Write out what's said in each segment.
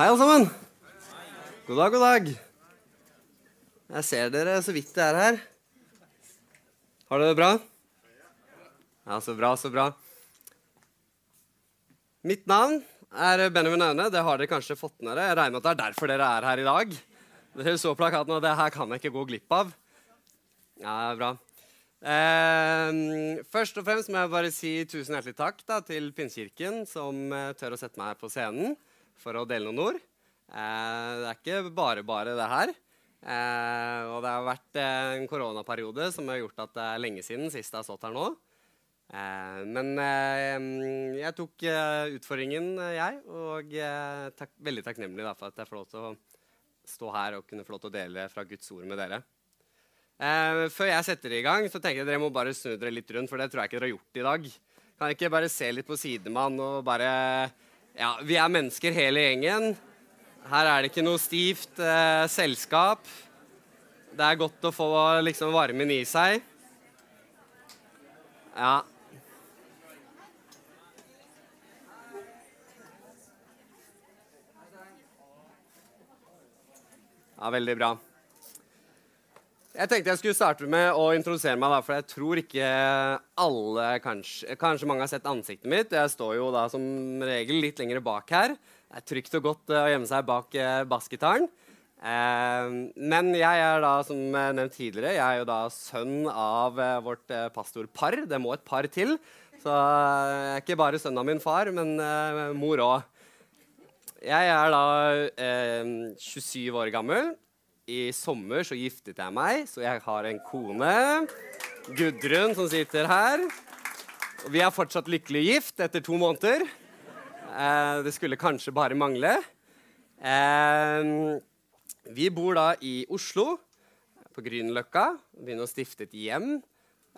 Hei, alle sammen. God dag, god dag. Jeg ser dere så vidt det er her. Har dere det bra? Ja, så bra, så bra. Mitt navn er Benjamin Aune. Det har dere kanskje fått med dere. Jeg regner med at det er derfor dere er her i dag. Dere så plakaten, og det her kan jeg ikke gå glipp av. Ja, bra. Eh, først og fremst må jeg bare si tusen hjertelig takk da, til Pinsekirken, som eh, tør å sette meg her på scenen for å dele noen ord. Eh, det er ikke bare bare, det her. Eh, og det har vært eh, en koronaperiode som har gjort at det er lenge siden sist jeg har stått her nå. Men jeg tok utfordringen, jeg, og er tak veldig takknemlig for at jeg får lov til å stå her og kunne få lov til å dele fra Guds ord med dere. Eh, før jeg setter i gang, så tenker jeg dere må bare snu dere litt rundt, for det tror jeg ikke dere har gjort i dag. Kan ikke bare se litt på sidemann og bare Ja, vi er mennesker hele gjengen. Her er det ikke noe stivt eh, selskap. Det er godt å få liksom varmen i seg. Ja. Ja, veldig bra. Jeg tenkte jeg skulle starte med å introdusere meg, da, for jeg tror ikke alle kanskje, kanskje mange har sett ansiktet mitt. Jeg står jo da som regel litt lenger bak her. Det er trygt og godt å gjemme seg bak eh, bassgitaren. Eh, men jeg er da, som nevnt tidligere, jeg er jo da sønn av eh, vårt eh, pastorpar. Det må et par til. Så jeg er ikke bare sønn av min far, men eh, mor òg. Jeg er da 27 år gammel. I sommer så giftet jeg meg, så jeg har en kone, Gudrun, som sitter her. Vi er fortsatt lykkelig gift etter to måneder. Eh, det skulle kanskje bare mangle. Eh, vi bor da i Oslo, på Grünerløkka. Begynner å stifte et hjem.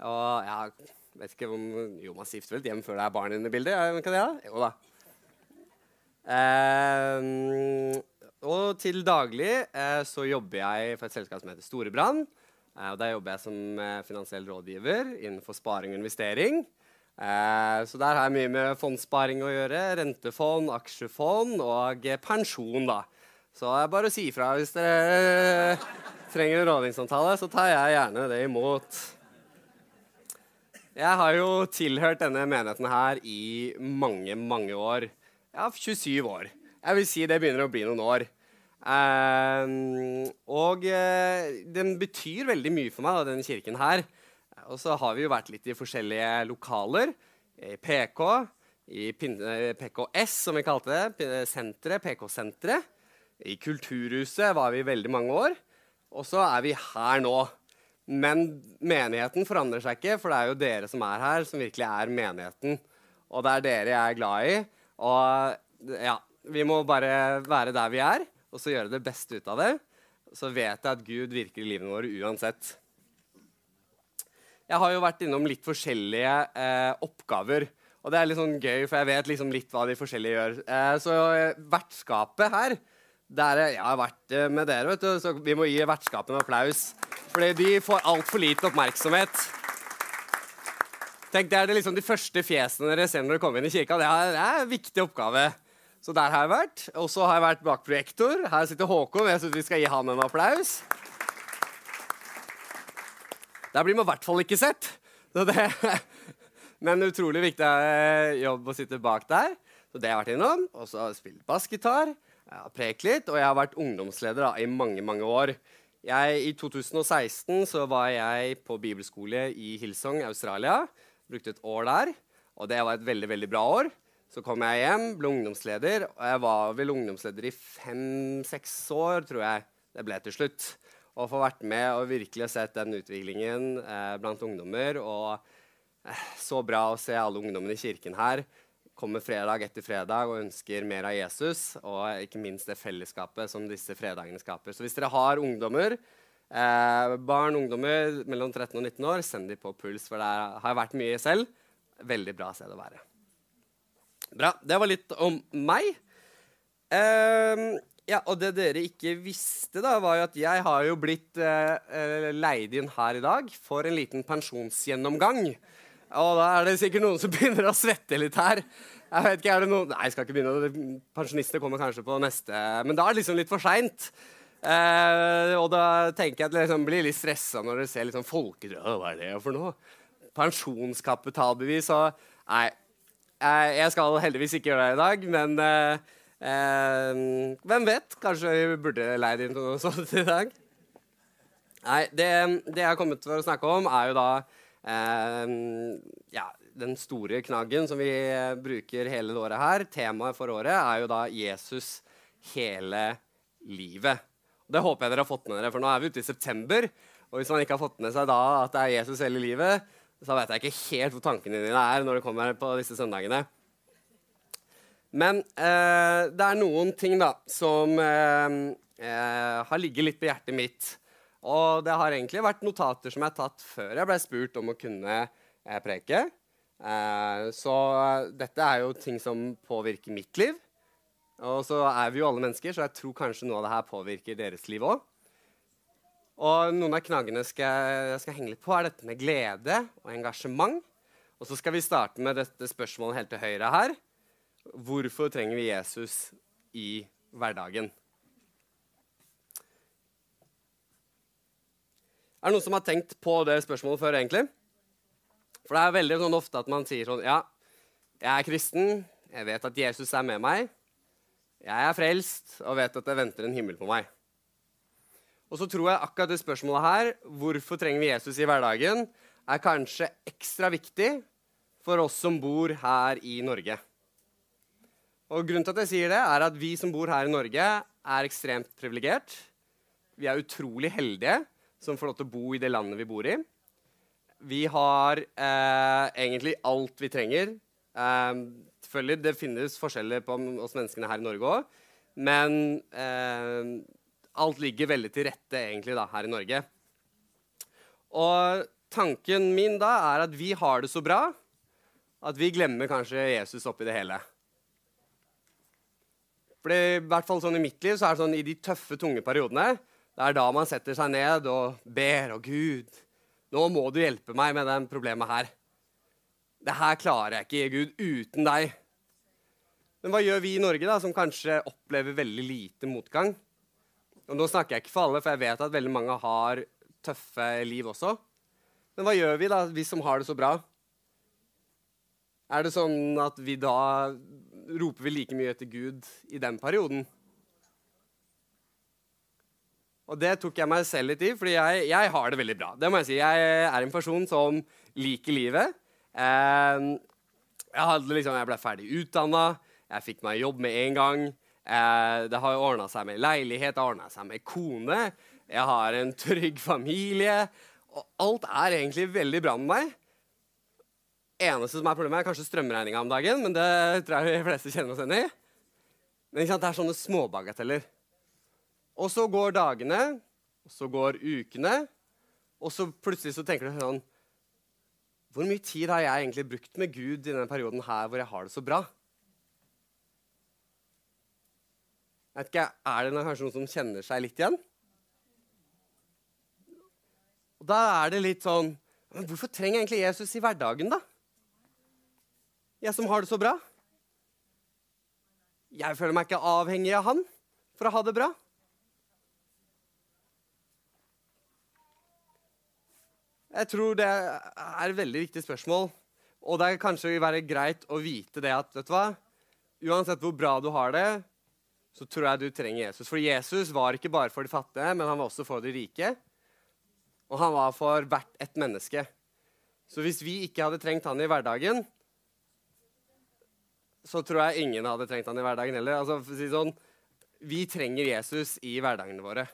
Og jeg vet ikke om Jo, man stifter vel et hjem før det er barn inne i bildet? Kan det? Jo da. Eh, og til daglig eh, så jobber jeg for et selskap som heter Storebrand. Eh, og der jobber jeg som eh, finansiell rådgiver innenfor sparing og investering. Eh, så der har jeg mye med fondssparing å gjøre. Rentefond, aksjefond og eh, pensjon, da. Så det er bare å si ifra hvis dere eh, trenger en rådgivningssamtale, så tar jeg gjerne det imot. Jeg har jo tilhørt denne menigheten her i mange, mange år. Ja, 27 år. Jeg vil si det begynner å bli noen år. Uh, og uh, den betyr veldig mye for meg, da, denne kirken her. Og så har vi jo vært litt i forskjellige lokaler. I PK, i PKS, som vi kalte det. Senteret, PK-senteret. I Kulturhuset var vi veldig mange år. Og så er vi her nå. Men menigheten forandrer seg ikke, for det er jo dere som er her, som virkelig er menigheten. Og det er dere jeg er glad i. Og ja, vi må bare være der vi er, og så gjøre det beste ut av det. Så vet jeg at Gud virker i livet vårt uansett. Jeg har jo vært innom litt forskjellige eh, oppgaver. Og det er litt sånn gøy, for jeg vet liksom litt hva de forskjellige gjør. Eh, så eh, vertskapet her der jeg har vært eh, med dere, vet du, så vi må gi vertskapet en applaus. Fordi de får altfor lite oppmerksomhet. Tenk, Det er det liksom de første fjesene dere ser når dere kommer inn i kirka. Det er, det er en viktig oppgave. Så der har jeg vært. Og så har jeg vært bak projektor. Her sitter Håkon. Jeg syns vi skal gi han en applaus. Der blir man i hvert fall ikke sett. Det, men utrolig viktig eh, jobb å sitte bak der. Så det har jeg vært innom. Og så har jeg spilt bassgitar. Jeg har prekt litt, og jeg har vært ungdomsleder da, i mange mange år. Jeg, I 2016 så var jeg på bibelskole i Hillsong, Australia. Brukte et år der. Og det var et veldig veldig bra år. Så kom jeg hjem, ble ungdomsleder. Og jeg var vel ungdomsleder i fem-seks år, tror jeg det ble til slutt. Og få vært med og virkelig sett den utviklingen eh, blant ungdommer. Og eh, så bra å se alle ungdommene i kirken her kommer fredag etter fredag og ønsker mer av Jesus. Og ikke minst det fellesskapet som disse fredagene skaper. Så hvis dere har ungdommer, eh, barn ungdommer mellom 13 og 19 år, send dem på Puls, for der har jeg vært mye selv. Veldig bra sted å være. Bra. Det var litt om meg. Uh, ja, og det dere ikke visste, da, var jo at jeg har jo blitt uh, leid inn her i dag for en liten pensjonsgjennomgang. Og da er det sikkert noen som begynner å svette litt her. Jeg vet ikke, er det noen... Nei, jeg skal ikke begynne. Pensjonister kommer kanskje på neste Men da er det liksom litt for seint. Uh, og da tenker jeg at det liksom blir litt stressa når dere ser litt sånn folkedrag. Hva er det for noe? Pensjonskapitalbevis og Nei. Eh, jeg skal heldigvis ikke gjøre det i dag, men eh, eh hvem vet? Kanskje vi burde leid inn noe sånt i dag? Nei, det, det, jeg har kommet for å snakke om, er jo da eh, ja, den store knaggen som vi bruker hele året her. Temaet for året er jo da Jesus hele livet. Det håper jeg dere har fått med dere, for nå er vi ute i september. Og hvis man ikke har fått med seg da at det er Jesus hele livet, så vet jeg ikke helt hvor tankene dine er når det kommer på disse søndagene. Men eh, det er noen ting da som eh, eh, har ligget litt på hjertet mitt og det har egentlig vært notater som jeg har tatt før jeg ble spurt om å kunne eh, preke. Eh, så dette er jo ting som påvirker mitt liv. Og så er vi jo alle mennesker, så jeg tror kanskje noe av det her påvirker deres liv òg. Og noen av knaggene skal, jeg skal henge litt på, er dette med glede og engasjement. Og så skal vi starte med dette spørsmålet helt til høyre her. Hvorfor trenger vi Jesus i hverdagen? Er det noen som har tenkt på det spørsmålet før, egentlig? For det er veldig sånn ofte at man sier sånn Ja, jeg er kristen. Jeg vet at Jesus er med meg. Jeg er frelst og vet at det venter en himmel på meg. Og så tror jeg akkurat det spørsmålet her, hvorfor trenger vi Jesus i hverdagen, er kanskje ekstra viktig for oss som bor her i Norge. Og Grunnen til at jeg sier det, er at vi som bor her i Norge, er ekstremt privilegert. Vi er utrolig heldige som får lov til å bo i det landet vi bor i. Vi har eh, egentlig alt vi trenger. Eh, selvfølgelig, Det finnes forskjeller på oss menneskene her i Norge òg, men eh, alt ligger veldig til rette egentlig da, her i Norge. Og tanken min da er at vi har det så bra at vi glemmer kanskje Jesus oppi det hele. For i hvert fall sånn i mitt liv så er det sånn i de tøffe, tunge periodene det er da man setter seg ned og ber og Gud, nå må du hjelpe meg med det problemet her. Det her klarer jeg ikke, Gud, uten deg. Men hva gjør vi i Norge, da, som kanskje opplever veldig lite motgang? Og Nå snakker jeg ikke for alle, for jeg vet at veldig mange har tøffe liv også. Men hva gjør vi, da, vi som har det så bra? Er det sånn at vi da roper vi like mye etter Gud i den perioden? Og det tok jeg meg selv litt i, fordi jeg, jeg, har det veldig bra. Det må Jeg si. Jeg er en person som liker livet. Eh, jeg, liksom, jeg ble ferdig utdanna, jeg fikk meg jobb med en gang. Eh, det har ordna seg med leilighet, det har ordna seg med kone. Jeg har en trygg familie. Og alt er egentlig veldig bra med meg. eneste som er problemet, er kanskje strømregninga om dagen, men det tror jeg de fleste kjenner oss igjen i. Men det er sånne småbagateller. Og så går dagene, og så går ukene, og så plutselig så tenker du sånn Hvor mye tid har jeg egentlig brukt med Gud i denne perioden her hvor jeg har det så bra? Jeg vet ikke, Er det kanskje noen som kjenner seg litt igjen? Og Da er det litt sånn Men hvorfor trenger egentlig Jesus i hverdagen, da? Jeg som har det så bra. Jeg føler meg ikke avhengig av han for å ha det bra. Jeg tror det er et veldig viktig spørsmål. Og det er kanskje være greit å vite det at vet du hva? uansett hvor bra du har det, så tror jeg du trenger Jesus. For Jesus var ikke bare for de fattige, men han var også for de rike. Og han var for hvert et menneske. Så hvis vi ikke hadde trengt han i hverdagen, så tror jeg ingen hadde trengt han i hverdagen heller. Altså, for å si sånn, vi trenger Jesus i hverdagene våre.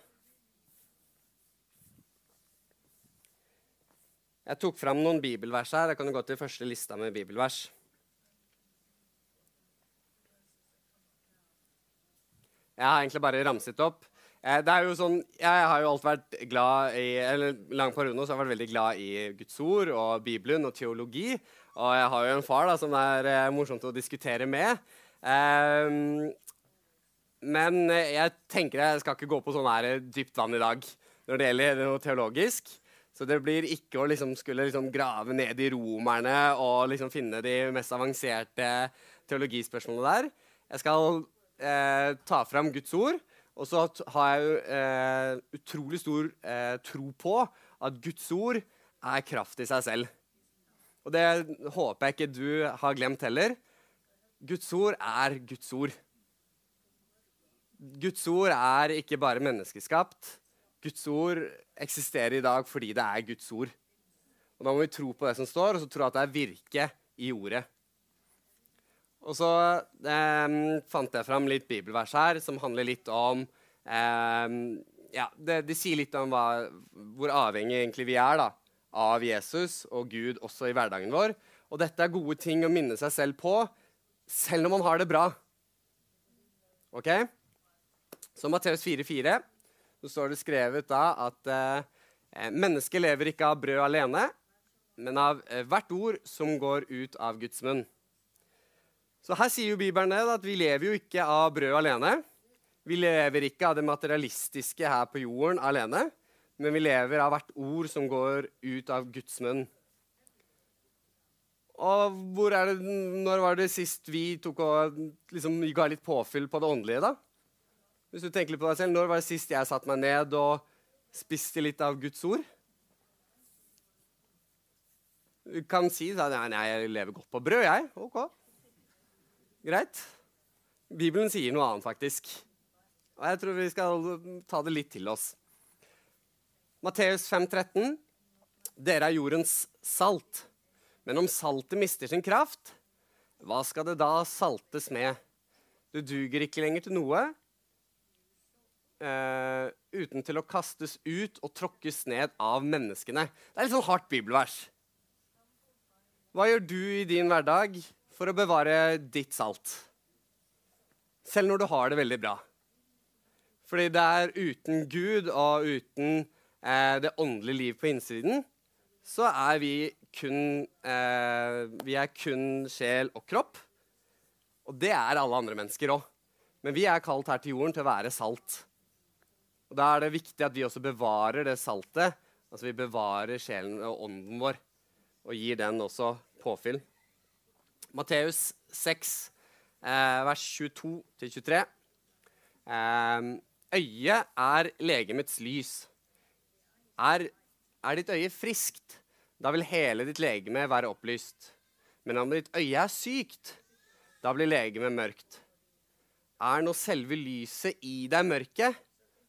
Jeg tok fram noen bibelvers her. Jeg kan jo gå til første lista med bibelvers. Jeg har egentlig bare ramset opp. Eh, det er jo sånn, Jeg har jo alltid vært glad i eller lang periode nå, så har jeg vært veldig glad i Guds ord og Bibelen og teologi. Og jeg har jo en far da, som er eh, morsomt å diskutere med. Eh, men jeg tenker jeg skal ikke gå på sånn her dypt vann i dag når det gjelder noe teologisk. Så det blir ikke å liksom skulle liksom grave ned i romerne og liksom finne de mest avanserte teologispørsmålene der. Jeg skal eh, ta fram Guds ord. Og så har jeg jo eh, utrolig stor eh, tro på at Guds ord er kraft i seg selv. Og det håper jeg ikke du har glemt heller. Guds ord er Guds ord. Guds ord er ikke bare menneskeskapt. Guds ord eksisterer i dag fordi det er Guds ord. Og Da må vi tro på det som står, og så tro at det er virke i ordet. Og så eh, fant jeg fram litt bibelvers her som handler litt om eh, ja, det, det, sier litt om hva, hvor avhengig egentlig vi er da, av Jesus og Gud også i hverdagen vår. Og dette er gode ting å minne seg selv på, selv når man har det bra. Ok? Så Matteus 4,4 så står det skrevet da at eh, mennesket lever ikke av brød alene, men av eh, hvert ord som går ut av Guds munn. Så her sier jo Bibelen at vi lever jo ikke av brød alene. Vi lever ikke av det materialistiske her på jorden alene, men vi lever av hvert ord som går ut av Guds munn. Og det, når var det sist vi tok og liksom ga litt påfyll på det åndelige, da? Hvis du tenker litt på deg selv, Når var det sist jeg satte meg ned og spiste litt av Guds ord? Du kan si at nei, jeg lever godt på brød, jeg. Ok. Greit. Bibelen sier noe annet, faktisk. Og jeg tror vi skal ta det litt til oss. Matteus 5,13.: Dere er jordens salt. Men om saltet mister sin kraft, hva skal det da saltes med? Du duger ikke lenger til noe uh, uten til å kastes ut og tråkkes ned av menneskene. Det er litt sånn hardt bibelvers. Hva gjør du i din hverdag for å bevare ditt salt? Selv når du har det veldig bra. Fordi det er uten Gud og uten eh, det åndelige liv på innsiden, så er vi kun, eh, vi er kun sjel og kropp. Og det er alle andre mennesker òg. Men vi er kalt her til jorden til å være salt. Og Da er det viktig at vi også bevarer det saltet. Altså vi bevarer sjelen og ånden vår og gir den også påfyll. Matteus 6, eh, vers 22-23. Eh, øyet er legemets lys. Er, er ditt øye friskt, da vil hele ditt legeme være opplyst. Men om ditt øye er sykt, da blir legemet mørkt. Er nå selve lyset i deg mørket,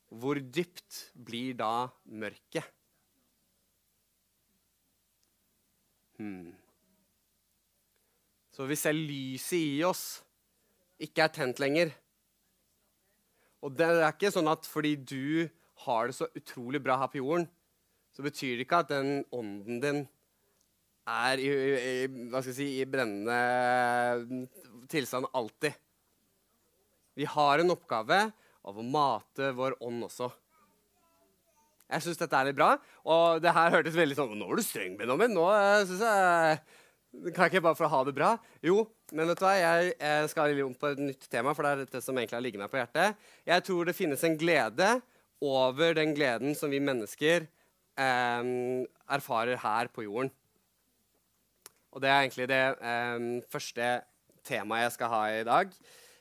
hvor dypt blir da mørket? Hmm. Så hvis selv lyset i oss ikke er tent lenger Og det er ikke sånn at fordi du har det så utrolig bra her på jorden, så betyr det ikke at den ånden din er i, i, hva skal jeg si, i brennende tilstand alltid. Vi har en oppgave av å mate vår ånd også. Jeg syns dette er litt bra. Og det her hørtes veldig sånn Nå var du streng, Benjamin. Nå uh, synes jeg Kan jeg ikke bare få ha det bra? Jo, men vet du hva? Jeg, jeg skal inn på et nytt tema, for det er dette som egentlig har ligget meg på hjertet. Jeg tror det finnes en glede over den gleden som vi mennesker eh, erfarer her på jorden. Og det er egentlig det eh, første temaet jeg skal ha i dag.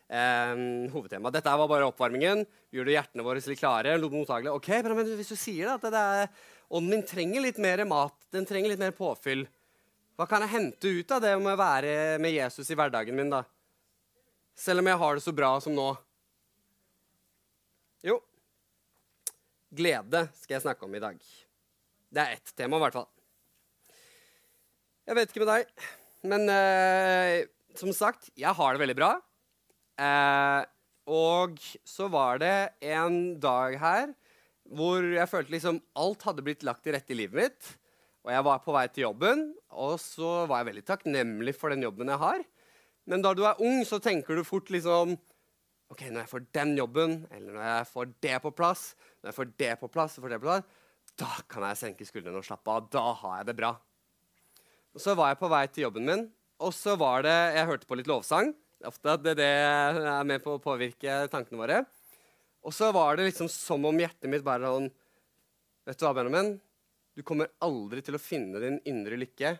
Eh, hovedtema. Dette var bare oppvarmingen. Gjør du hjertene våre litt klare. Ok, men Hvis du sier at det er, ånden min trenger litt mer mat, den trenger litt mer påfyll, hva kan jeg hente ut av det med å være med Jesus i hverdagen min, da? Selv om jeg har det så bra som nå. Jo, glede skal jeg snakke om i dag. Det er ett tema, i hvert fall. Jeg vet ikke med deg, men eh, som sagt, jeg har det veldig bra. Eh, og så var det en dag her hvor jeg følte liksom alt hadde blitt lagt til rette i livet mitt. Og jeg var på vei til jobben, og så var jeg veldig takknemlig for den jobben jeg har. Men da du er ung, så tenker du fort liksom OK, når jeg får den jobben, eller når jeg får det på plass, når jeg får det på plass, får det på plass, da kan jeg senke skuldrene og slappe av. Da har jeg det bra. Og Så var jeg på vei til jobben min, og så var det Jeg hørte på litt lovsang. Ofte at det, det er med på å påvirke tankene våre. Og så var det liksom som om hjertet mitt bare sånn Vet du hva, Benjamin? Du kommer aldri til å finne din indre lykke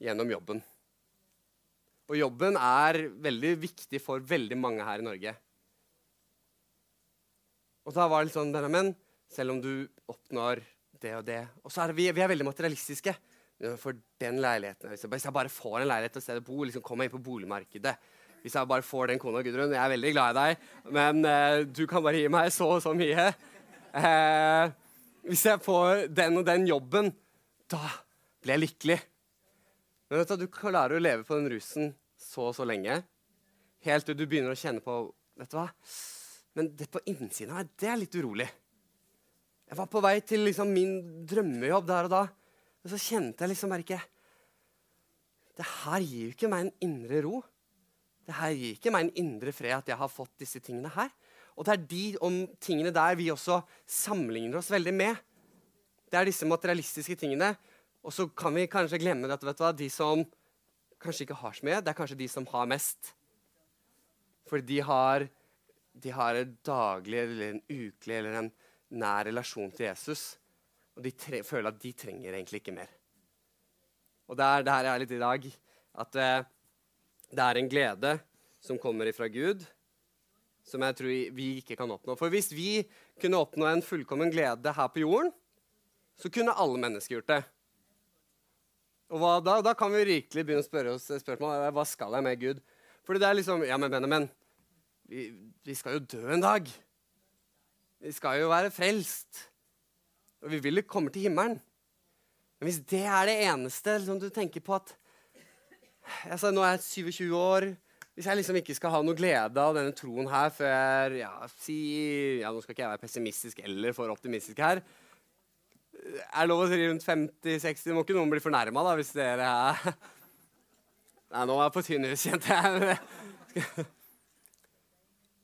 gjennom jobben. Og jobben er veldig viktig for veldig mange her i Norge. Og da var det litt sånn Benjamin, selv om du oppnår det og det Og så er vi, vi er veldig materialistiske. For den leiligheten Hvis jeg bare får en leilighet til å bo, liksom kommer jeg inn på boligmarkedet Hvis jeg bare får den kona, Gudrun Jeg er veldig glad i deg, men uh, du kan bare gi meg så og så mye. Uh, hvis jeg får den og den jobben, da blir jeg lykkelig. Men vet du, du klarer å leve på den rusen så og så lenge, helt til du begynner å kjenne på Vet du hva? Men det på innsiden av meg, det er litt urolig. Jeg var på vei til liksom, min drømmejobb der og da, og så kjente jeg liksom bare ikke Det her gir jo ikke meg en indre ro. Det her gir ikke meg en indre fred at jeg har fått disse tingene her. Og det er de om tingene der vi også sammenligner oss veldig med. Det er disse materialistiske tingene. Og så kan vi kanskje glemme at vet du hva, de som kanskje ikke har så mye, det er kanskje de som har mest. For de har, de har en daglig eller en ukelig eller en nær relasjon til Jesus. Og de føler at de trenger egentlig ikke mer. Og det er der jeg er litt i dag. At uh, det er en glede som kommer ifra Gud, som jeg tror vi ikke kan oppnå. For hvis vi kunne oppnå en fullkommen glede her på jorden, så kunne alle mennesker gjort det. Og da, da, kan vi virkelig begynne å spørre oss spørsmål hva skal jeg med Gud. Fordi det er liksom Ja, men Benjamin, vi, vi skal jo dø en dag. Vi skal jo være frelst. Og vi vil jo komme til himmelen. Men hvis det er det eneste liksom, du tenker på at altså, Nå er jeg 27 år. Hvis jeg liksom ikke skal ha noe glede av denne troen her før ja, si, ja, Nå skal ikke jeg være pessimistisk eller for optimistisk her er lov å si rundt 50-60. Må ikke noen bli fornærma hvis dere er Nei, nå er jeg på tynn hus, kjente jeg.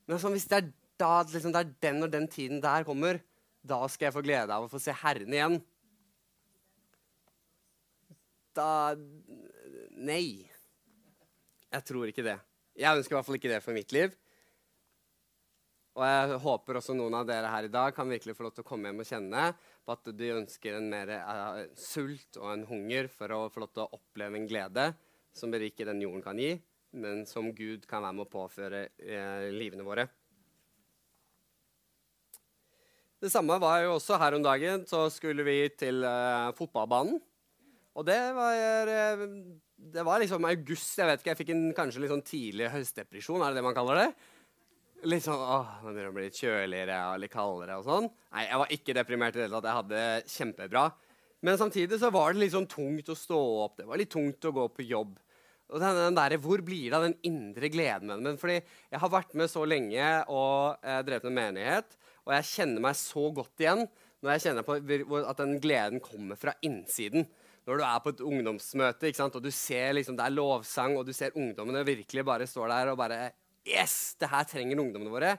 Men sånn, hvis det er, da, liksom, det er den og den tiden der kommer, da skal jeg få glede av å få se Herren igjen. Da Nei. Jeg tror ikke det. Jeg ønsker i hvert fall ikke det for mitt liv. Og jeg håper også noen av dere her i dag kan virkelig få lov til å komme hjem og kjenne på at de ønsker en mer uh, sult og en hunger for å få lov til å oppleve en glede som ikke den jorden kan gi, men som Gud kan være med å påføre uh, livene våre. Det samme var jo også her om dagen. Så skulle vi til uh, fotballbanen. Og det var, det var liksom august. Jeg vet ikke, jeg fikk en kanskje litt sånn tidlig høstdepresjon. Er det det man kaller det? litt sånn åh, nå begynner det å bli litt kjøligere og litt kaldere og sånn. Nei, jeg var ikke deprimert i det hele tatt. Jeg hadde det kjempebra. Men samtidig så var det litt sånn tungt å stå opp. Det var litt tungt å gå på jobb. Og den, den der, Hvor blir det av den indre gleden med den? Fordi jeg har vært med så lenge og eh, drevet med menighet, og jeg kjenner meg så godt igjen når jeg kjenner på at den gleden kommer fra innsiden. Når du er på et ungdomsmøte og du ser liksom, det er lovsang, og du ser ungdommene virkelig bare står der og bare Yes! Det her trenger ungdommene våre.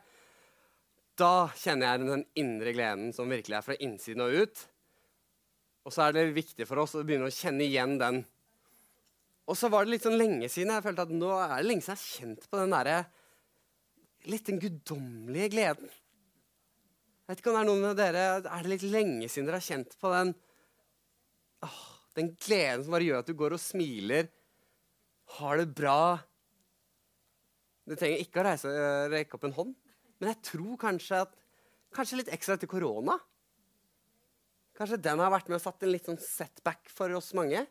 Da kjenner jeg den indre gleden som virkelig er fra innsiden og ut. Og så er det viktig for oss å begynne å kjenne igjen den. Og så var det litt sånn lenge siden jeg følte at nå er det lenge siden jeg har kjent på den derre litt den guddommelige gleden. Jeg vet ikke om det Er noen av dere, er det litt lenge siden dere har kjent på den åh, den gleden som bare gjør at du går og smiler, har det bra, du trenger ikke å reise, rekke opp en hånd. Men jeg tror kanskje at Kanskje litt ekstra etter korona. Kanskje den har vært med og satt en litt sånn setback for oss mange.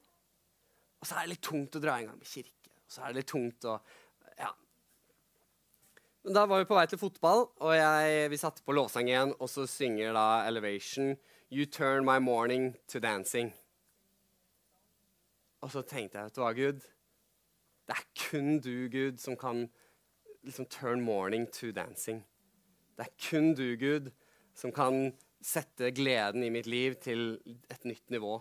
Og så er det litt tungt å dra i gang med kirke. Og så er det litt tungt å Ja. Men da var vi på vei til fotball, og jeg, vi satte på lovsang igjen, og så synger da Elevation You turn my morning to dancing. Og så tenkte jeg, vet du hva, Gud? Det er kun du, Gud, som kan liksom turn morning to dancing. Det er kun du, Gud, som kan sette gleden i mitt liv til et nytt nivå.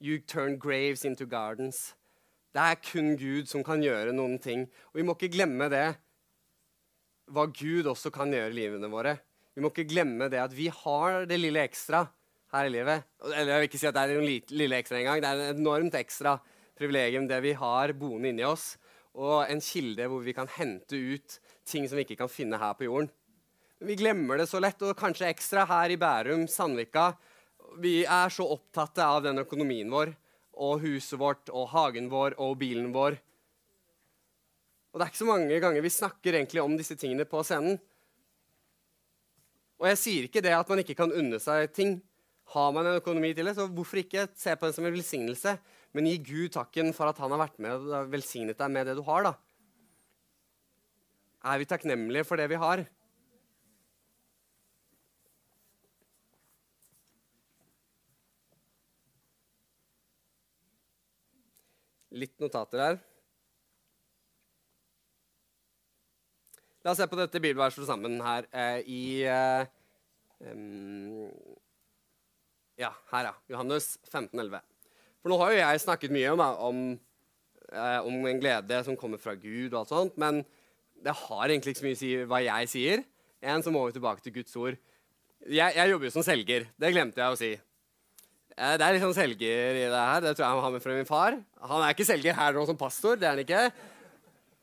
You turn graves into gardens. Det er kun Gud som kan gjøre noen ting. Og vi må ikke glemme det, hva Gud også kan gjøre i livene våre. Vi må ikke glemme det at vi har det lille ekstra her i livet. Eller jeg vil ikke si at det er en lille ekstra engang. Det er en enormt ekstra privilegium, det vi har boende inni oss og en kilde hvor vi kan hente ut ting som vi ikke kan finne her på jorden. Men vi glemmer det så lett, og kanskje ekstra her i Bærum, Sandvika. Vi er så opptatt av den økonomien vår og huset vårt og hagen vår og bilen vår Og det er ikke så mange ganger vi snakker egentlig om disse tingene på scenen. Og jeg sier ikke det at man ikke kan unne seg ting. Har man en økonomi til det, så hvorfor ikke se på det som en velsignelse? Men gi Gud takken for at han har vært med og velsignet deg med det du har. da. Er vi takknemlige for det vi har? Litt notater her. La oss se på dette bibelverset sammen her eh, i eh, um, Ja, her, ja. Johannes 15, 11. For nå har jo jeg snakket mye om, om, eh, om en glede som kommer fra Gud, og alt sånt, men det har egentlig ikke så mye å si hva jeg sier. En så må vi tilbake til Guds ord. Jeg, jeg jobber jo som selger. Det glemte jeg å si. Eh, det er litt sånn selger i det her. Det tror jeg han har med fra min far. Han er ikke selger her nå som pastor. det er han ikke.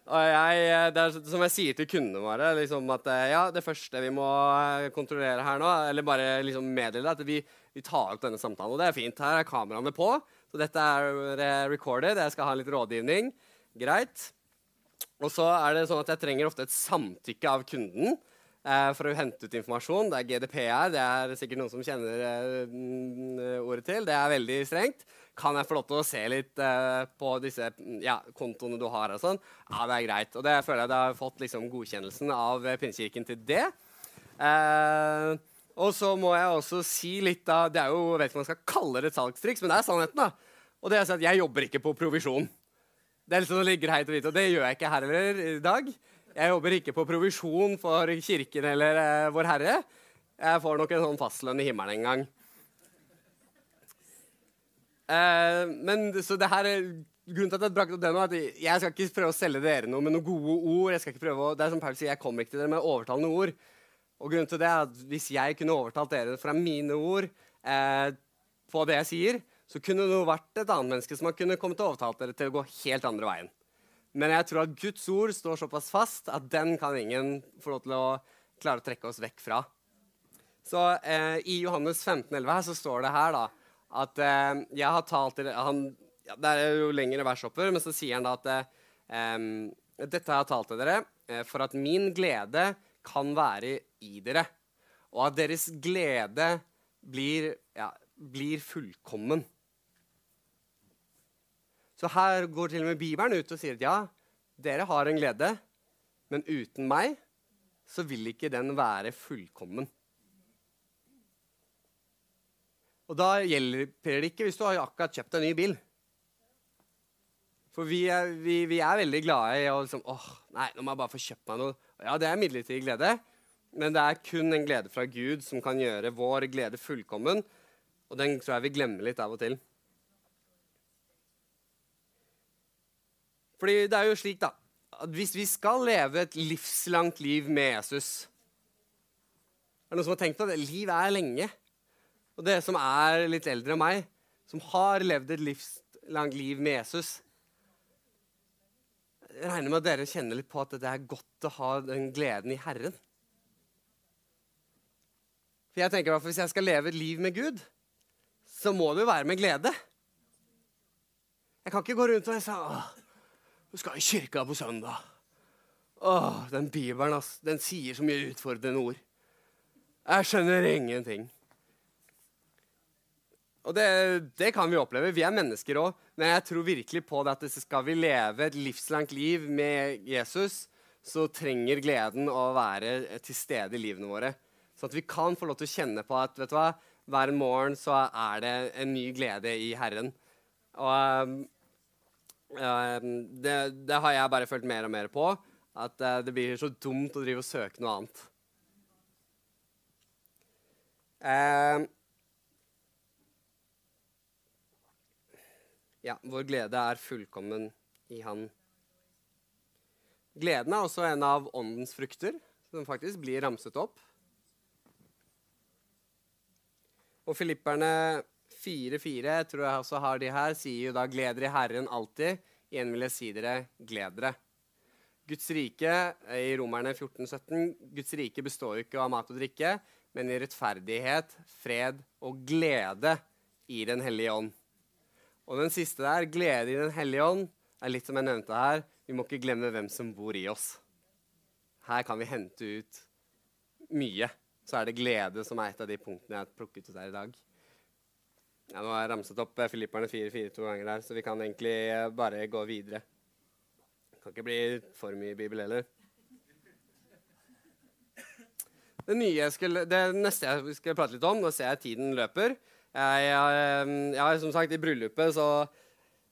Jeg, eh, det er som jeg sier til kundene våre, liksom at eh, ja, det første vi må kontrollere her nå, eller bare liksom meddele, at vi, vi, tar opp denne samtalen. Og det er fint. Her er kameraene på, så dette er recorded. Jeg skal ha litt rådgivning. Greit. Og så er det sånn at jeg trenger ofte et samtykke av kunden eh, for å hente ut informasjon. Det er GDPR. Det er sikkert noen som kjenner eh, ordet til. Det er veldig strengt. Kan jeg få lov til å se litt eh, på disse ja, kontoene du har? og sånn? Ja, det er greit. Og det føler jeg det har fått liksom, godkjennelsen av Pinnekirken til det. Eh, og så må jeg også si litt av Det er jo, jeg vet ikke om man skal kalle det et salgstriks, men det er sannheten. da. Og det er at jeg jobber ikke på provisjon. Det er liksom det ligger heit og hvit, og det gjør jeg ikke her heller i dag. Jeg jobber ikke på provisjon for Kirken eller eh, Vår Herre. Jeg får nok en sånn fastlønn i himmelen en gang. Eh, men så det her er grunnen til at jeg brakte opp det nå, er at jeg skal ikke prøve å selge dere noe med noen gode ord. Jeg skal ikke prøve å, det er som Paul sier, jeg kommer ikke til dere med overtalende ord. Og grunnen til det er at Hvis jeg kunne overtalt dere fra mine ord eh, på det jeg sier, så kunne det vært et annet menneske som kunne kommet til å overtale dere til å gå helt andre veien. Men jeg tror at Guds ord står såpass fast at den kan ingen få lov til å klare å trekke oss vekk fra. Så eh, I Johannes 15, 11 her så står det her da, at eh, jeg har talt til han, ja, Det er jo lengre vers oppover, men så sier han da at eh, dette har jeg talt til dere eh, for at min glede kan være i dere, og at deres glede blir, ja, blir fullkommen. Så her går til og med Bibelen ut og sier at ja, dere har en glede, men uten meg så vil ikke den være fullkommen. Og da hjelper det ikke hvis du har akkurat kjøpt en ny bil. For vi er, vi, vi er veldig glade i å liksom åh, nei, nå må jeg bare få kjøpt meg noe. Ja, det er midlertidig glede, men det er kun en glede fra Gud som kan gjøre vår glede fullkommen. Og den tror jeg vi glemmer litt av og til. Fordi det er jo slik, da, at hvis vi skal leve et livslangt liv med Jesus Er det noen som har tenkt på det? Liv er lenge. Og dere som er litt eldre enn meg, som har levd et livslangt liv med Jesus Jeg regner med at dere kjenner litt på at det er godt å ha den gleden i Herren. For jeg tenker at Hvis jeg skal leve et liv med Gud, så må det jo være med glede. Jeg kan ikke gå rundt og si du skal i kirka på søndag. Åh, den bibelen, ass. Den sier så mye utfordrende ord. Jeg skjønner ingenting. Og det, det, kan vi oppleve. Vi er mennesker òg. Men jeg tror virkelig på det at skal vi leve et livslangt liv med Jesus, så trenger gleden å være til stede i livene våre. Så at vi kan få lov til å kjenne på at vet du hva, hver morgen så er det en ny glede i Herren. Og Ehm, det, det, har jeg bare følt mer og mer på. At uh, det blir så dumt å drive og søke noe annet. Uh, ja, vår glede er fullkommen i Han. Gleden er også en av åndens frukter, som faktisk blir ramset opp. Og filipperne 4-4 tror jeg også har de her, sier jo da 'gleder i Herren alltid'. Igjen vil jeg si dere 'gled dere'. Guds rike eh, i Romerne 14, 17, Guds rike består jo ikke av mat og drikke, men i rettferdighet, fred og glede i Den hellige ånd. Og den siste der, glede i Den hellige ånd, er litt som jeg nevnte her, vi må ikke glemme hvem som bor i oss. Her kan vi hente ut mye. Så er det glede som er et av de punktene jeg har plukket ut her i dag. Ja, nå har jeg ramset opp eh, Filipperne 4-4 to ganger der, så vi kan egentlig eh, bare gå videre. Det kan ikke bli for mye Bibel heller. Det, skulle, det neste jeg skal prate litt om Nå ser jeg tiden løper. Jeg, jeg, jeg, som sagt, I bryllupet så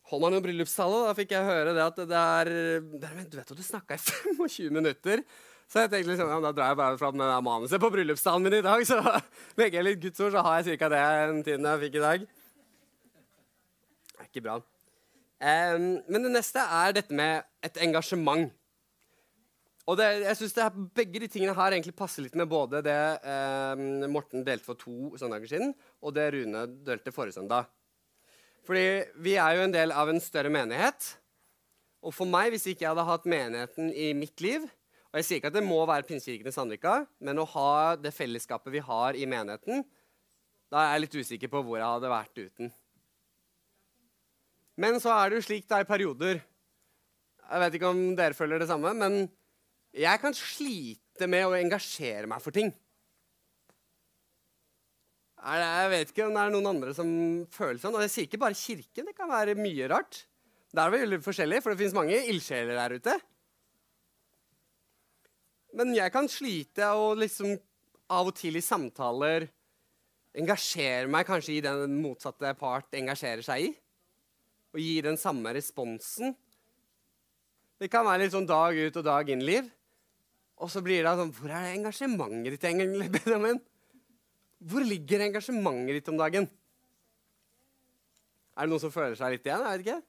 holdt man jo bryllupstale. Da fikk jeg høre det at det er Du vet at du snakka i 25 minutter. Så jeg tenkte liksom, ja, da drar jeg bare fram manuset på bryllupsdagen min i dag. Så legger jeg litt gudsord, så har jeg ca. det den tiden jeg fikk i dag. Det er ikke bra. Um, men det neste er dette med et engasjement. Og det, jeg synes det Begge de tingene her egentlig passer litt med både det eh, Morten delte for to søndager siden, og det Rune delte forrige søndag. Fordi vi er jo en del av en større menighet. Og for meg, hvis ikke jeg hadde hatt menigheten i mitt liv Og jeg sier ikke at det må være Pinsekirken i Sandvika, men å ha det fellesskapet vi har i menigheten, da er jeg litt usikker på hvor jeg hadde vært uten. Men så er det jo slik det er i perioder. Jeg vet ikke om dere føler det samme, men jeg kan slite med å engasjere meg for ting. Jeg vet ikke om det er noen andre som føler sånn. Og jeg sier ikke bare kirken. Det kan være mye rart. Det er veldig forskjellig, for det fins mange ildsjeler der ute. Men jeg kan slite og liksom av og til i samtaler engasjere meg kanskje i den motsatte part engasjerer seg i. Og gi den samme responsen. Det kan være litt sånn dag ut og dag inn-liv. Og så blir det sånn Hvor er engasjementet ditt, egentlig, Benjamin? Hvor ligger engasjementet ditt om dagen? Er det noen som føler seg litt igjen? Jeg vet ikke.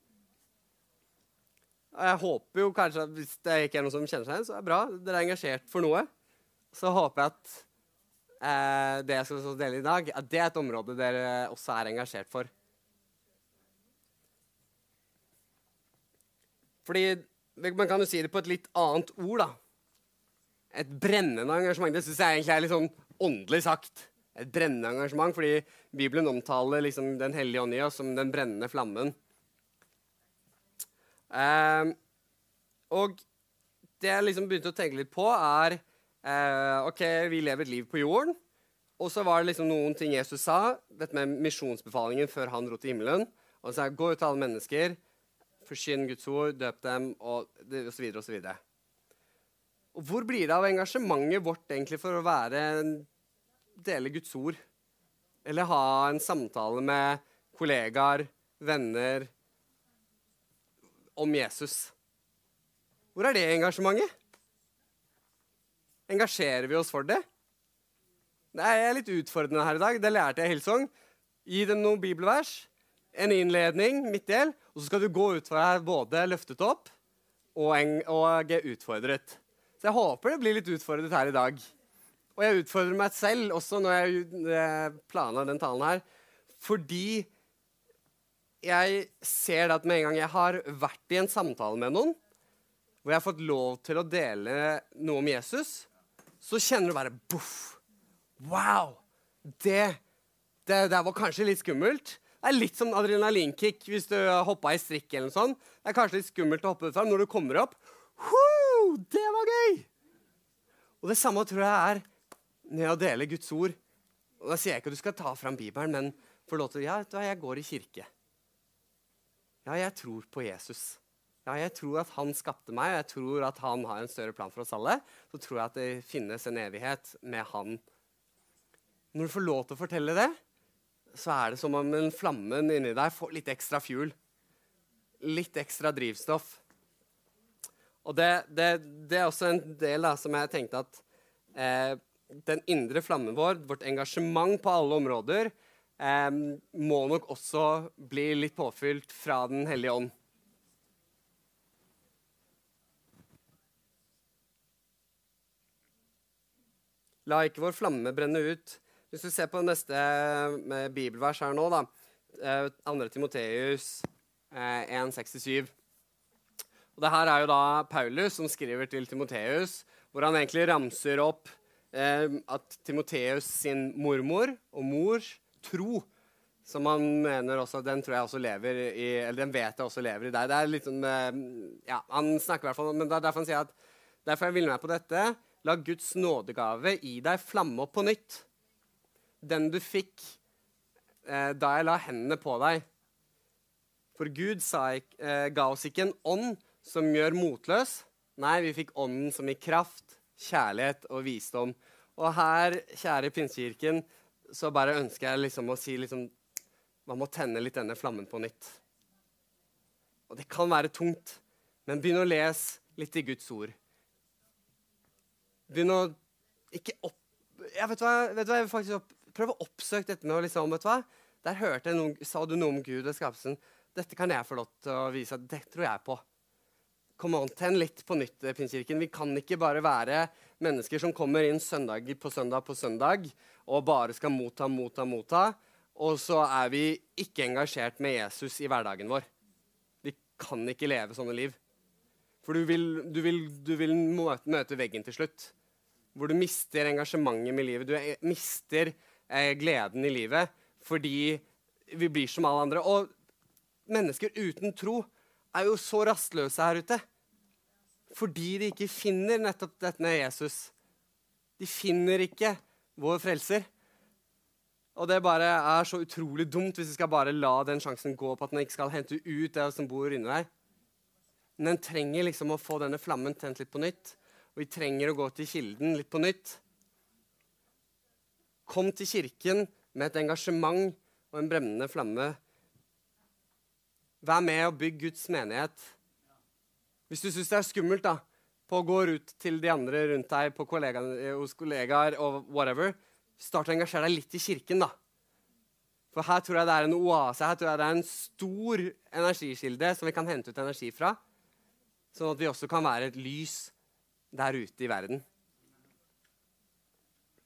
Jeg håper jo kanskje at hvis det ikke er noen som kjenner seg igjen, så er det bra. Dere er engasjert for noe. Så håper jeg at eh, det jeg skal dele i dag, at det er et område dere også er engasjert for. Fordi Man kan jo si det på et litt annet ord, da et brennende engasjement. Det syns jeg egentlig er litt sånn åndelig sagt. Et brennende engasjement, fordi Bibelen omtaler liksom Den hellige ånd i oss som den brennende flammen. Eh, og det jeg liksom begynte å tenke litt på, er eh, OK, vi lever et liv på jorden. Og så var det liksom noen ting Jesus sa, dette med misjonsbefalingen før han dro til himmelen. Og han sa gå ut til alle mennesker, forsyn Guds ord, døp dem, og, så videre. Og hvor blir det av engasjementet vårt egentlig for å være dele Guds ord? Eller ha en samtale med kollegaer, venner om Jesus? Hvor er det engasjementet? Engasjerer vi oss for det? Det er litt utfordrende her i dag. Det lærte jeg i Hillsong. Gi dem noen bibelvers, en innledning, midtdel, og så skal du gå ut fra her både løftet opp og, og utfordret. Så jeg håper det blir litt utfordret her i dag. Og jeg utfordrer meg selv også når jeg planla den talen her. Fordi jeg ser at med en gang jeg har vært i en samtale med noen, hvor jeg har fått lov til å dele noe om Jesus, så kjenner du bare boff. Wow! Det, det, det var kanskje litt skummelt. Det er litt som adrenalinkick hvis du hoppa i strikk. eller noe sånt. Det er kanskje litt skummelt å hoppe ut fra når du kommer opp. Woo! Det var gøy! Og det samme tror jeg er med å dele Guds ord. Og Da sier jeg ikke at du skal ta fram Bibelen, men få lov til Ja, jeg går i kirke. Ja, jeg tror på Jesus. Ja, jeg tror at han skapte meg, og jeg tror at han har en større plan for oss alle. Så tror jeg at det finnes en evighet med han. Når du får lov til å fortelle det, så er det som om en flammen inni deg får litt ekstra fuel. Litt ekstra drivstoff. Og det, det, det, er også en del da, som jeg tenkte at eh, den indre flammen vår, vårt engasjement på alle områder, eh, må nok også bli litt påfylt fra Den hellige ånd. La ikke vår flamme brenne ut. Hvis du ser på neste eh, bibelvers her nå, da, 2. Eh, Timoteus 1,67 eh, og det her er jo da Paulus som skriver til Timoteus, hvor han egentlig ramser opp at Timoteus sin mormor og mors tro Som han mener også, Den tror jeg også lever i, eller den vet jeg også lever i deg. Det er litt sånn, eh, ja, Han snakker i hvert fall, men det er derfor han sier at derfor jeg vil med på dette. La Guds nådegave i deg flamme opp på nytt. Den du fikk eh, da jeg la hendene på deg. For Gud sa, eh, ga oss ikke en ånd som gjør motløs. Nei, vi fikk ånden som gir kraft, kjærlighet og visdom. Og her, kjære Pinsekirken, så bare ønsker jeg liksom å si liksom Man må tenne litt denne flammen på nytt. Og det kan være tungt, men begynn å lese litt i Guds ord. Begynn å ikke opp... Jeg vet hva, vet hva jeg vil faktisk opp, prøve å oppsøke dette med å liksom, vet du hva? Der hørte jeg noen, sa du noe om Gud og skapelsen. Dette kan jeg få lov til å vise det tror jeg på. Kom on, Tenn litt på nytt, Pinsekirken. Vi kan ikke bare være mennesker som kommer inn søndag på søndag på søndag og bare skal motta, motta, motta og så er vi ikke engasjert med Jesus i hverdagen vår. Vi kan ikke leve sånne liv. For du vil, du vil, du vil møte veggen til slutt. Hvor du mister engasjementet med livet. Du mister eh, gleden i livet fordi vi blir som alle andre. Og mennesker uten tro er jo så rastløse her ute. Fordi de ikke finner nettopp med Jesus. De finner ikke vår frelser. Og det bare er så utrolig dumt hvis vi skal bare la den sjansen gå på at den ikke skal hente ut det som bor inni deg. Men den trenger liksom å få denne flammen tent litt på nytt. Og vi trenger å gå til kilden litt på nytt. Kom til kirken med et engasjement og en brennende flamme. Vær med og bygg Guds menighet. Hvis du syns det er skummelt da, på å gå ut til de andre rundt deg på kollegaer, hos kollegaer og whatever, Start å engasjere deg litt i kirken, da. For her tror jeg det er en oase, her tror jeg det er en stor energikilde som vi kan hente ut energi fra. Sånn at vi også kan være et lys der ute i verden.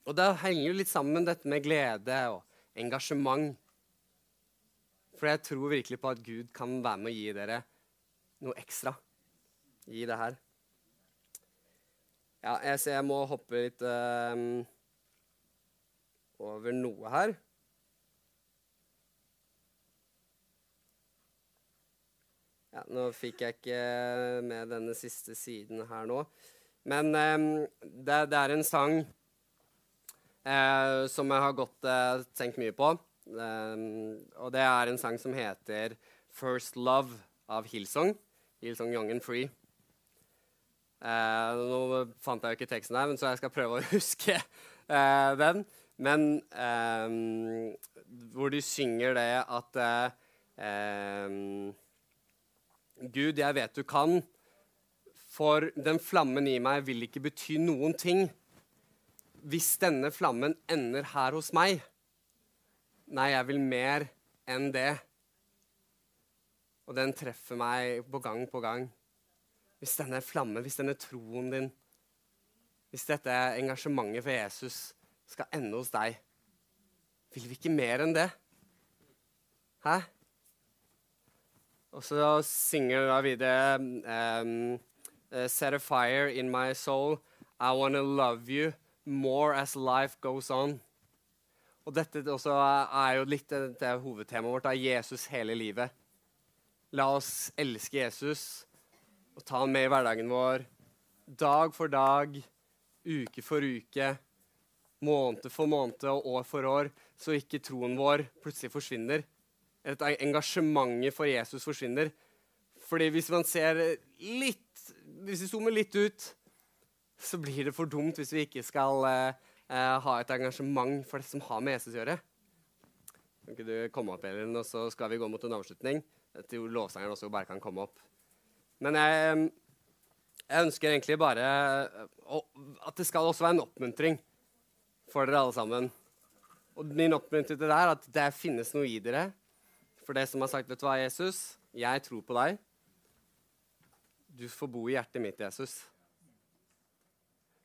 Og det henger jo litt sammen dette med glede og engasjement. For jeg tror virkelig på at Gud kan være med å gi dere noe ekstra i det her. Ja, jeg ser jeg må hoppe litt uh, over noe her. Ja, nå fikk jeg ikke med denne siste siden her nå. Men eh, det, det, er en sang uh, som jeg har gått uh, tenkt mye på. og det er en sang som heter 'First Love' av Hillsong. Hillsong Young and Free. Eh, nå fant jeg jo ikke teksten her, men så jeg skal prøve å huske eh, den. Men eh, hvor de synger det at um, Gud, jeg vet du kan, for den flammen i meg vil ikke bety noen ting hvis denne flammen ender her hos meg. Nei, jeg vil mer enn det. Og den treffer meg på gang på gang. Hvis denne flammen, hvis denne troen din, hvis dette engasjementet for Jesus skal ende hos deg. Vil vi ikke mer enn det? Hæ? Og så synger da videre um, Set a fire in my soul. I wanna love you more as life goes on. Og dette også er jo litt det hovedtemaet vårt. Da. Jesus hele livet. La oss elske Jesus og ta han med i hverdagen vår. Dag for dag, uke for uke måned for måned og år for år, så ikke troen vår plutselig forsvinner. Eller at engasjementet for Jesus forsvinner. Fordi hvis man ser litt Hvis vi zoomer litt ut, så blir det for dumt hvis vi ikke skal uh, ha et engasjement for det som har med Jesus å gjøre. Kan ikke du komme opp, Elin, og så skal vi gå mot en avslutning? Til lovsangeren også bare kan komme opp. Men jeg, jeg ønsker egentlig bare å, at det skal også være en oppmuntring for dere alle sammen. Og min oppmuntring til det er at det finnes noe i dere. For det som har sagt, vet du hva, Jesus, jeg tror på deg. Du får bo i hjertet mitt, Jesus.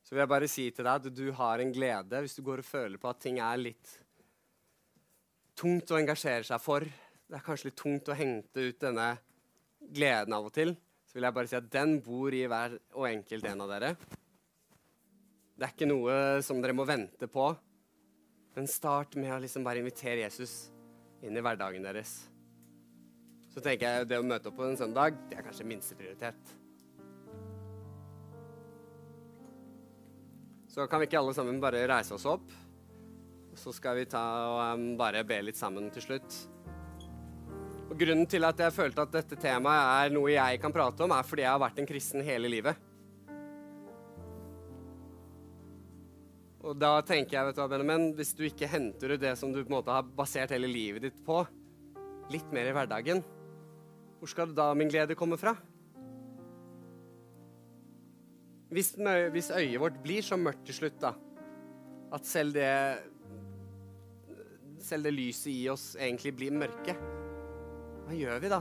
Så vil jeg bare si til deg at du har en glede hvis du går og føler på at ting er litt tungt å engasjere seg for. Det er kanskje litt tungt å hente ut denne gleden av og til. Så vil jeg bare si at den bor i hver og enkelt en av dere. Det er ikke noe som dere må vente på. Men start med å liksom bare invitere Jesus inn i hverdagen deres. Så tenker jeg det å møte opp på en søndag, det er kanskje minsteprioritet. Så kan vi ikke alle sammen bare reise oss opp? Så skal vi ta og um, bare be litt sammen til slutt. Og Grunnen til at jeg følte at dette temaet er noe jeg kan prate om, er fordi jeg har vært en kristen hele livet. Og da tenker jeg, vet du hva, Benjamin, hvis du ikke henter ut det som du på en måte har basert hele livet ditt på, litt mer i hverdagen, hvor skal da min glede komme fra? Hvis, hvis øyet vårt blir så mørkt til slutt, da, at selv det selv det lyset i oss egentlig blir mørke, hva gjør vi da?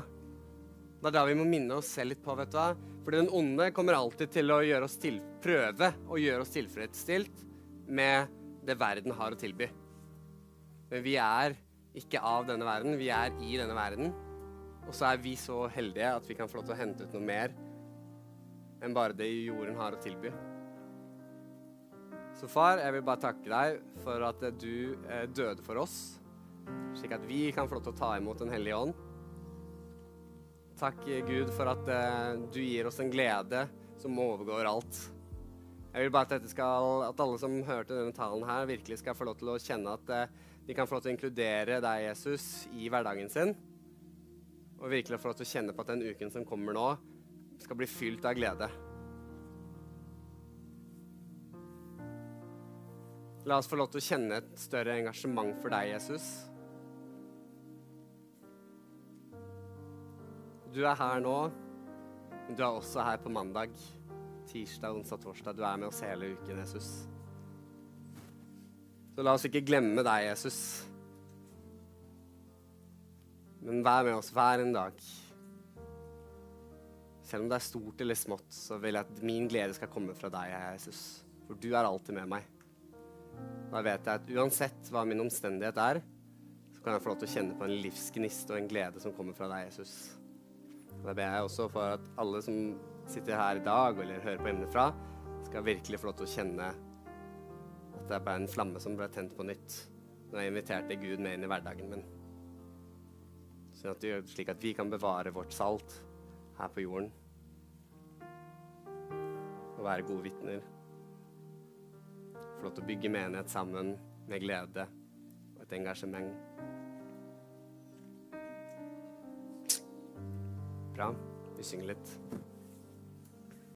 Det er da vi må minne oss selv litt på, vet du hva. Fordi den onde kommer alltid til å gjøre oss til, prøve å gjøre oss tilfredsstilt med det verden har å tilby. Men vi er ikke av denne verden, vi er i denne verden. Og så er vi så heldige at vi kan få lov til å hente ut noe mer enn bare det jorden har å tilby. Så far, jeg vil bare takke deg for at du eh, døde for oss, slik at vi kan få lov til å ta imot Den hellige ånd. Takk, Gud, for at eh, du gir oss en glede som overgår alt. Jeg vil bare at, skal, at, alle som hørte denne talen her, virkelig skal få lov til å kjenne at eh, de kan få lov til å inkludere deg, Jesus, i hverdagen sin. Og virkelig få lov til å kjenne på at den uken som kommer nå, skal bli fylt av glede. La oss få lov til å kjenne et større engasjement for deg, Jesus. Du er her nå, men du er også her på mandag, tirsdag, onsdag, torsdag. Du er med oss hele uken, Jesus. Så la oss ikke glemme deg, Jesus. Men vær med oss hver en dag. Selv om det er stort eller smått, så vil jeg at min glede skal komme fra deg, Jesus. For du er alltid med meg. Da vet jeg at uansett hva min omstendighet er, så kan jeg få lov til å kjenne på en livsgnist og en glede som kommer fra deg, Jesus. Og Da ber jeg også for at alle som sitter her i dag eller hører på hjemmefra, skal virkelig få lov til å kjenne at det er bare en flamme som ble tent på nytt når jeg inviterte Gud med inn i hverdagen min. Sånn at, slik at vi kan bevare vårt salt her på jorden og være gode vitner få lov til å bygge menighet sammen med glede og et engasjement. Bra. Vi synger litt.